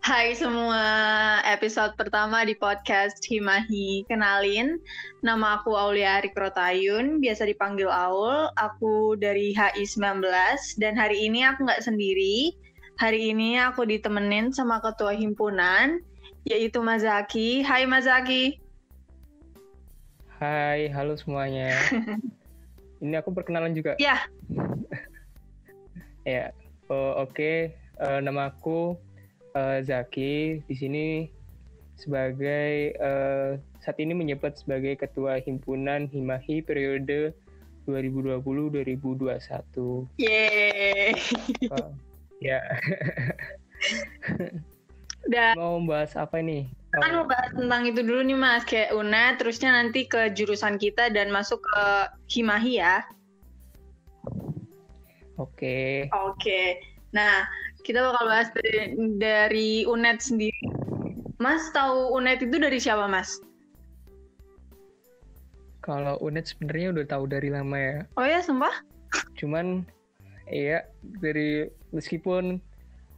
Hai semua, episode pertama di podcast Himahi. Kenalin, nama aku Aulia Rikrotayun, biasa dipanggil Aul. Aku dari HI 19, dan hari ini aku nggak sendiri. Hari ini aku ditemenin sama ketua himpunan, yaitu Mazaki. Hai Mazaki. Hai, halo semuanya. ini aku perkenalan juga. Ya. ya, oh, oke. Okay. Uh, nama aku uh, Zaki di sini sebagai uh, saat ini menjabat sebagai ketua himpunan Himahi periode 2020-2021. Yeay. Oh, ya. Dan mau bahas apa nih? Kan mau bahas tentang itu dulu nih Mas, kayak UNED, terusnya nanti ke jurusan kita dan masuk ke Himahi ya. Oke. Okay. Oke. Okay. Nah, kita bakal bahas dari, dari UNED sendiri. Mas tahu UNED itu dari siapa, Mas? Kalau UNED sebenarnya udah tahu dari lama ya. Oh ya, sumpah? Cuman iya dari meskipun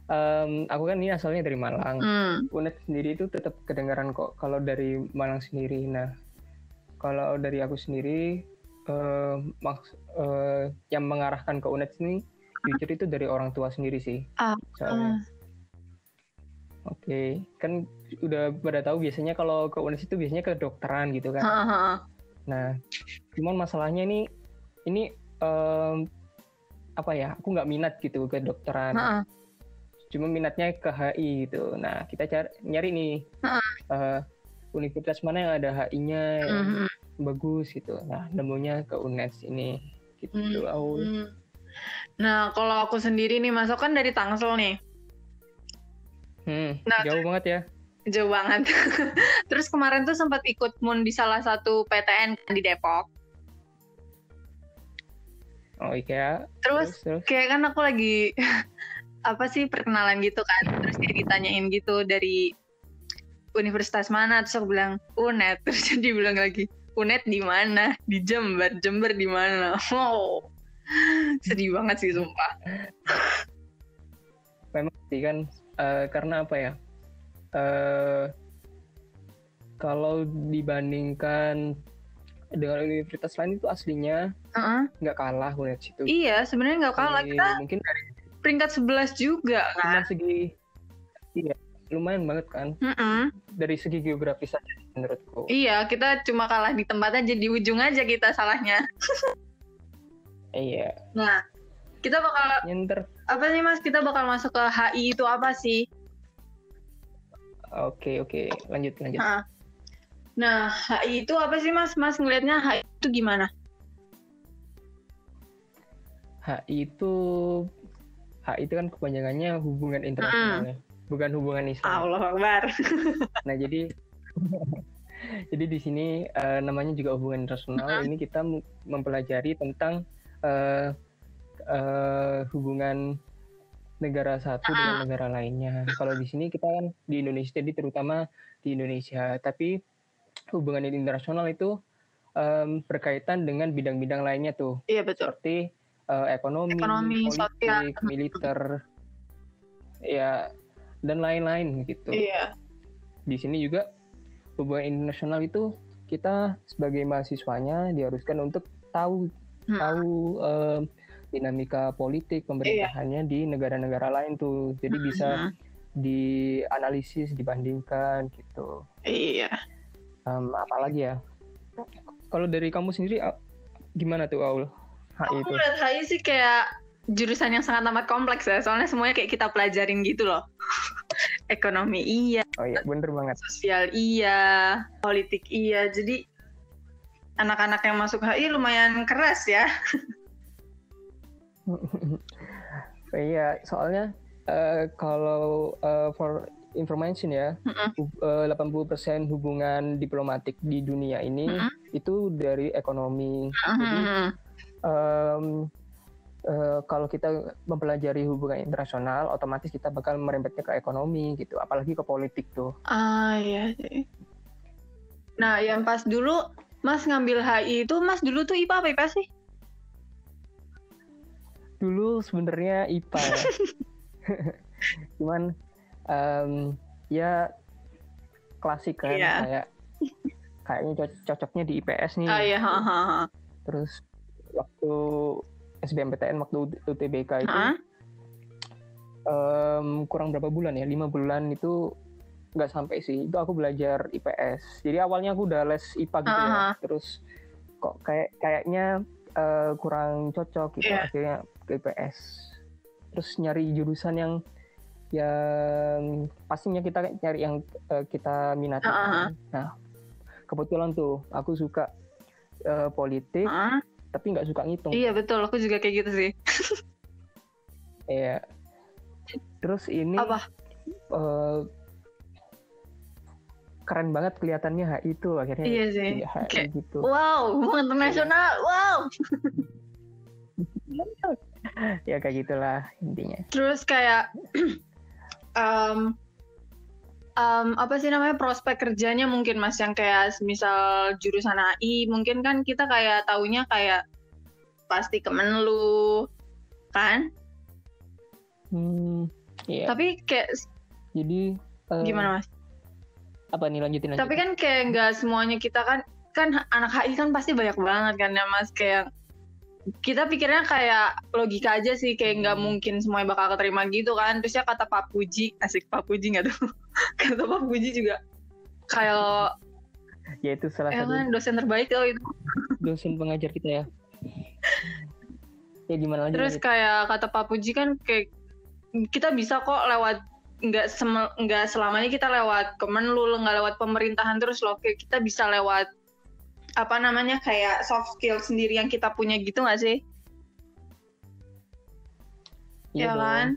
um, aku kan ini asalnya dari Malang. Mm. UNED sendiri itu tetap kedengaran kok kalau dari Malang sendiri. Nah, kalau dari aku sendiri uh, maks uh, yang mengarahkan ke UNED ini jujur itu dari orang tua sendiri sih. Uh, soalnya. Uh. Oke, okay. kan udah pada tahu biasanya kalau ke UNES itu biasanya ke dokteran gitu kan. Uh, uh, Nah, cuman masalahnya ini ini um, apa ya? Aku nggak minat gitu ke dokteran. Uh. Cuma minatnya ke HI gitu. Nah, kita cari nyari nih uh, uh, universitas mana yang ada HI-nya yang uh. bagus gitu. Nah, nemunya ke UNES ini gitu. Uh, uh. Nah, kalau aku sendiri nih masuk kan dari Tangsel nih. Hmm, nah, jauh banget ya. Jauh banget. terus kemarin tuh sempat ikut mun di salah satu PTN di Depok. Oh iya. Terus, terus, terus. kayak kan aku lagi apa sih perkenalan gitu kan. Terus dia ditanyain gitu dari universitas mana terus aku bilang UNED terus dia bilang lagi UNED di mana di Jember Jember di mana wow sedih banget sih sumpah. Memang sih kan uh, karena apa ya? Uh, kalau dibandingkan dengan universitas lain itu aslinya nggak uh -uh. kalah melihat situ. Iya sebenarnya nggak kalah. Kita mungkin dari peringkat 11 juga kan? segi iya lumayan banget kan? Dari segi geografis saja menurutku. Iya kita cuma kalah di tempat aja di ujung aja kita salahnya Iya. Nah, kita bakal nyenter. Apa sih Mas? Kita bakal masuk ke HI itu apa sih? Oke, oke. Lanjut, lanjut. Nah, nah HI itu apa sih Mas? Mas ngelihatnya HI itu gimana? HI itu HI itu kan kepanjangannya hubungan internasional hmm. bukan hubungan Islam. Allah Akbar. nah, jadi jadi di sini uh, namanya juga hubungan internasional. Hmm. Ini kita mempelajari tentang uh, uh, hubungan negara satu uh. dengan negara lainnya. Kalau di sini kita kan di Indonesia, jadi terutama di Indonesia. Tapi hubungan internasional itu um, berkaitan dengan bidang-bidang lainnya tuh. Iya betul. Seperti uh, ekonomi, ekonomi politik, sosial. militer, ya dan lain-lain gitu. Iya. Di sini juga hubungan internasional itu kita sebagai mahasiswanya diharuskan untuk tahu hmm. tahu uh, dinamika politik pemerintahannya iya. di negara-negara lain tuh. Jadi hmm. bisa dianalisis dibandingkan gitu. Iya. Um, apalagi ya? Kalau dari kamu sendiri gimana tuh Aul? HI aku lihat HI sih kayak jurusan yang sangat amat kompleks ya. Soalnya semuanya kayak kita pelajarin gitu loh. Ekonomi iya oh iya bener banget. sosial iya politik iya. Jadi anak-anak yang masuk HI lumayan keras ya. iya, soalnya uh, kalau uh, for information ya, uh, 80% hubungan diplomatik di dunia ini -uh. itu dari ekonomi. -huh. Jadi um, uh, kalau kita mempelajari hubungan internasional, otomatis kita bakal merembetnya ke ekonomi gitu, apalagi ke politik tuh. Ah iya. Nah, yang pas dulu Mas ngambil HI itu, Mas dulu tuh IPA apa IPA sih? Dulu sebenarnya IPA ya. Cuman um, ya klasik kan Iya. kayak kayaknya co- cocoknya di IPS nih Ah iya, ha, ha, ha. terus waktu SBMPTN waktu UTBK itu Hah? em, kurang berapa bulan ya lima bulan itu nggak sampai sih itu aku belajar IPS jadi awalnya aku udah les IPA gitu ya Aha. terus kok kayak kayaknya eh, kurang cocok gitu Iya. akhirnya ke IPS terus nyari jurusan yang yang pastinya kita nyari yang eh, kita minati Aha. kan. nah kebetulan tuh aku suka eh, politik Hah? tapi nggak suka ngitung Iya betul, aku juga kayak gitu sih. Iya. Terus ini Apa? eh, keren banget kelihatannya HI itu akhirnya Iya sih. HI Kayak, gitu. Wow, hubungan internasional. Wow. Ya kayak gitulah intinya. Terus kayak em, em, apa sih namanya prospek kerjanya mungkin mas yang kayak misal jurusan AI mungkin kan kita kayak taunya kayak pasti Kemenlu kan Hmm, iya. tapi kayak Jadi eh, gimana mas Apa nih lanjutin lanjutin. tapi kan kayak nggak semuanya kita kan kan anak HI kan pasti banyak banget kan ya mas kayak kita pikirnya kayak logika aja sih kayak nggak Hmm. mungkin semuanya bakal keterima gitu kan terus ya kata Pak Puji asik Pak Puji nggak tuh kata Pak Puji juga kayak ya itu salah ya satu kan dosen terbaik loh itu dosen pengajar kita ya. ya gimana lagi? terus lanjut? kayak kata Pak Puji kan kayak kita bisa kok lewat nggak sem- nggak selamanya kita lewat Kemenlu nggak lewat pemerintahan terus loh kayak kita bisa lewat apa namanya kayak soft skill sendiri yang kita punya gitu nggak sih Iya ya kan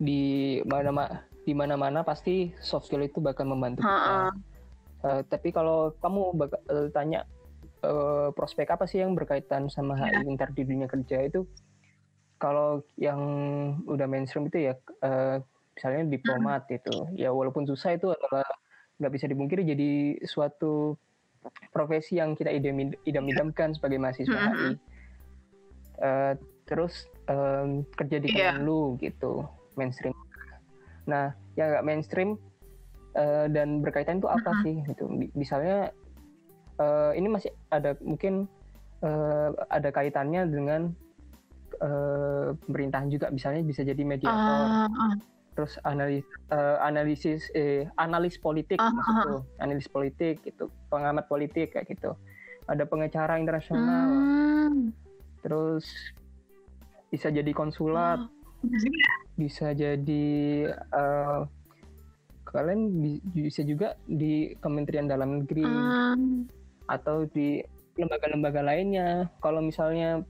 Di mana di mana-mana pasti soft skill itu bakal membantu kita. Ha-ha. Eh, tapi kalau kamu bak- eh, tanya eh, prospek apa sih yang berkaitan sama Iya. HI ntar di dunia kerja itu, kalau yang udah mainstream itu ya, eh, misalnya diplomat itu, ya walaupun susah itu adalah nggak bisa dipungkiri jadi suatu profesi yang kita idam idam-idamkan sebagai mahasiswa. HI. Eh, terus em, kerja di Iya. Kemenlu gitu, mainstream. Nah, yang nggak mainstream eh, dan berkaitan itu apa Mhm. sih gitu Mi- misalnya eh, ini masih ada mungkin eh, ada kaitannya dengan eh, pemerintahan juga misalnya bisa jadi mediator Ah, ah. Terus analis eh, analisis eh analis politik Ah, maksudku analis politik gitu pengamat politik kayak gitu ada pengacara internasional Hmm. terus bisa jadi konsulat bisa jadi eh, kalian bi- bisa juga di Kementerian Dalam Negeri Ah. atau di lembaga-lembaga lainnya. Kalau misalnya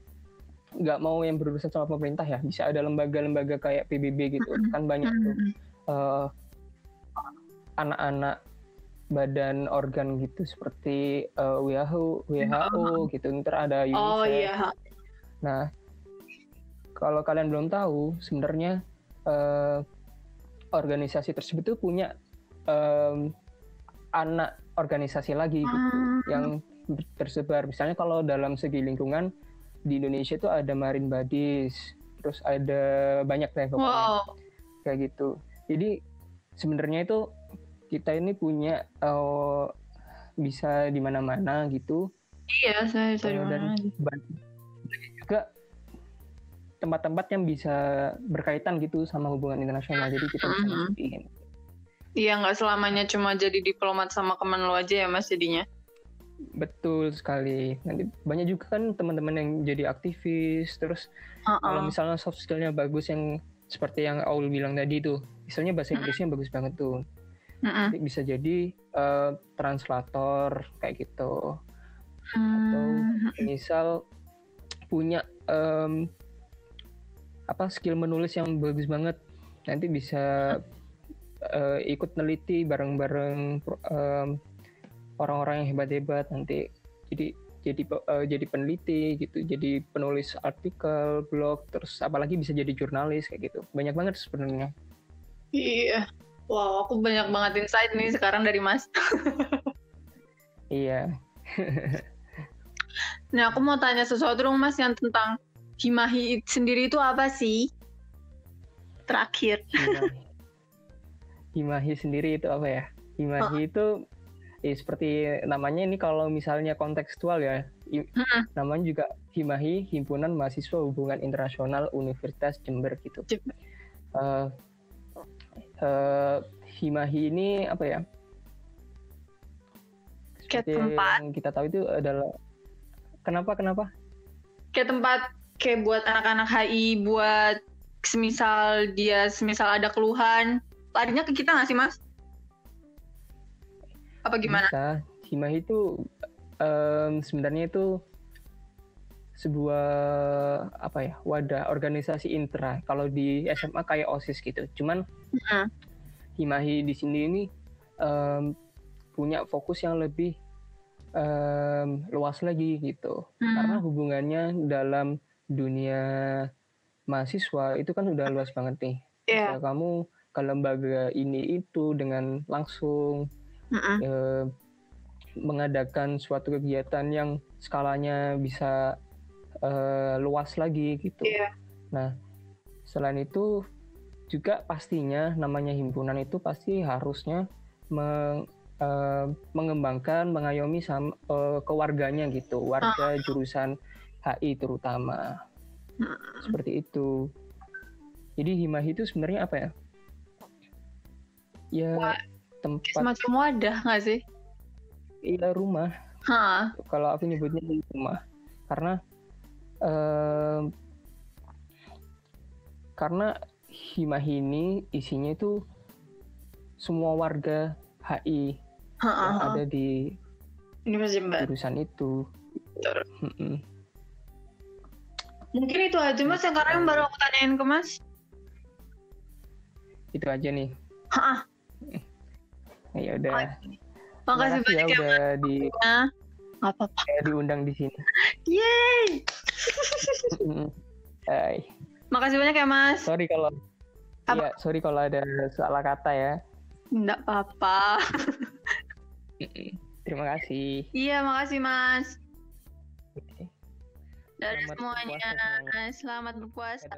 nggak mau yang berurusan sama pemerintah ya, bisa ada lembaga-lembaga kayak PBB gitu. Kan banyak tuh Hmm. eh, anak-anak badan organ gitu seperti eh, WHO, WHO gitu. Ntar ada UNICEF. Oh iya. Nah, kalau kalian belum tahu, sebenarnya eh, organisasi tersebut tuh punya em, anak organisasi lagi gitu, Ah. yang tersebar. Misalnya kalau dalam segi lingkungan di Indonesia itu ada Marin Badis, terus ada banyak deh pokoknya Wow. kayak gitu. Jadi sebenarnya itu kita ini punya eh, bisa di mana-mana gitu Iya, saya bisa Eh, di mana banyak banyak juga tempat-tempat yang bisa berkaitan gitu sama hubungan internasional jadi kita bisa Mhm. mastiin Iya, nggak selamanya cuma jadi diplomat sama Kemenlu aja ya Mas jadinya. Betul sekali nanti banyak juga kan teman-teman yang jadi aktivis terus Ah, kalau ah. misalnya soft skillnya bagus yang seperti yang Aul bilang tadi tuh misalnya bahasa Inggrisnya bagus banget tuh Mm-mm. Jadi bisa jadi eh, translator kayak gitu atau Hmm. misal punya em, apa skill menulis yang bagus banget nanti bisa eh, ikut neliti bareng-bareng orang-orang yang hebat-hebat nanti jadi jadi eh, jadi peneliti gitu jadi penulis artikel blog terus apalagi bisa jadi jurnalis kayak gitu banyak banget sebenarnya Iya. Wow, aku banyak banget insight nih sekarang dari Mas. iya Nah, aku mau tanya sesuatu dong Mas yang tentang Himahi sendiri itu apa sih? Terakhir. Himahi. Himahi sendiri itu apa ya? Himahi oh. itu eh, seperti namanya ini kalau misalnya kontekstual ya, Hmm. namanya juga Himahi Himpunan Mahasiswa Hubungan Internasional Universitas Jember gitu. Jember. Uh, uh, Himahi ini apa ya? Kayak tempat. yang kita tahu itu adalah kenapa kenapa? Kayak tempat kayak buat anak-anak HI buat semisal dia semisal ada keluhan larinya ke kita nggak sih mas? Apa gimana? Bisa. Himahi itu um, sebenarnya itu sebuah apa ya wadah organisasi intra kalau di SMA kayak osis gitu cuman Hmm. Himahi di sini ini um, punya fokus yang lebih um, luas lagi gitu Hmm. karena hubungannya dalam dunia mahasiswa itu kan udah luas banget nih Iya. Bisa kamu ke lembaga ini itu dengan langsung Mm-mm. eh, mengadakan suatu kegiatan yang skalanya bisa eh, luas lagi gitu. Iya. Nah, selain itu juga pastinya namanya himpunan itu pasti harusnya meng- eh, mengembangkan, mengayomi sama eh, kewarganya gitu, warga jurusan HI terutama. Seperti itu. Jadi Himahi itu sebenarnya apa ya? Ya tempat Semacam wadah nggak sih? iya rumah. Hah. kalau aku nyebutnya di rumah karena karena Himahi ini isinya itu semua warga HI yang hah. ada di jurusan itu. Mungkin itu aja mas yang karena baru aku tanyain ke mas. Itu aja nih. Hah. Ya udah. Makasih Terima banyak ya ya udah di mas. Gak apa-apa. diundang di sini. Yeay. Hai. Makasih banyak ya mas. Sorry kalau Apa? Iya, sorry kalau ada salah kata ya. Nggak apa-apa. Terima kasih. Iya makasih mas. Selamat semuanya. berpuasa semuanya. Selamat berpuasa.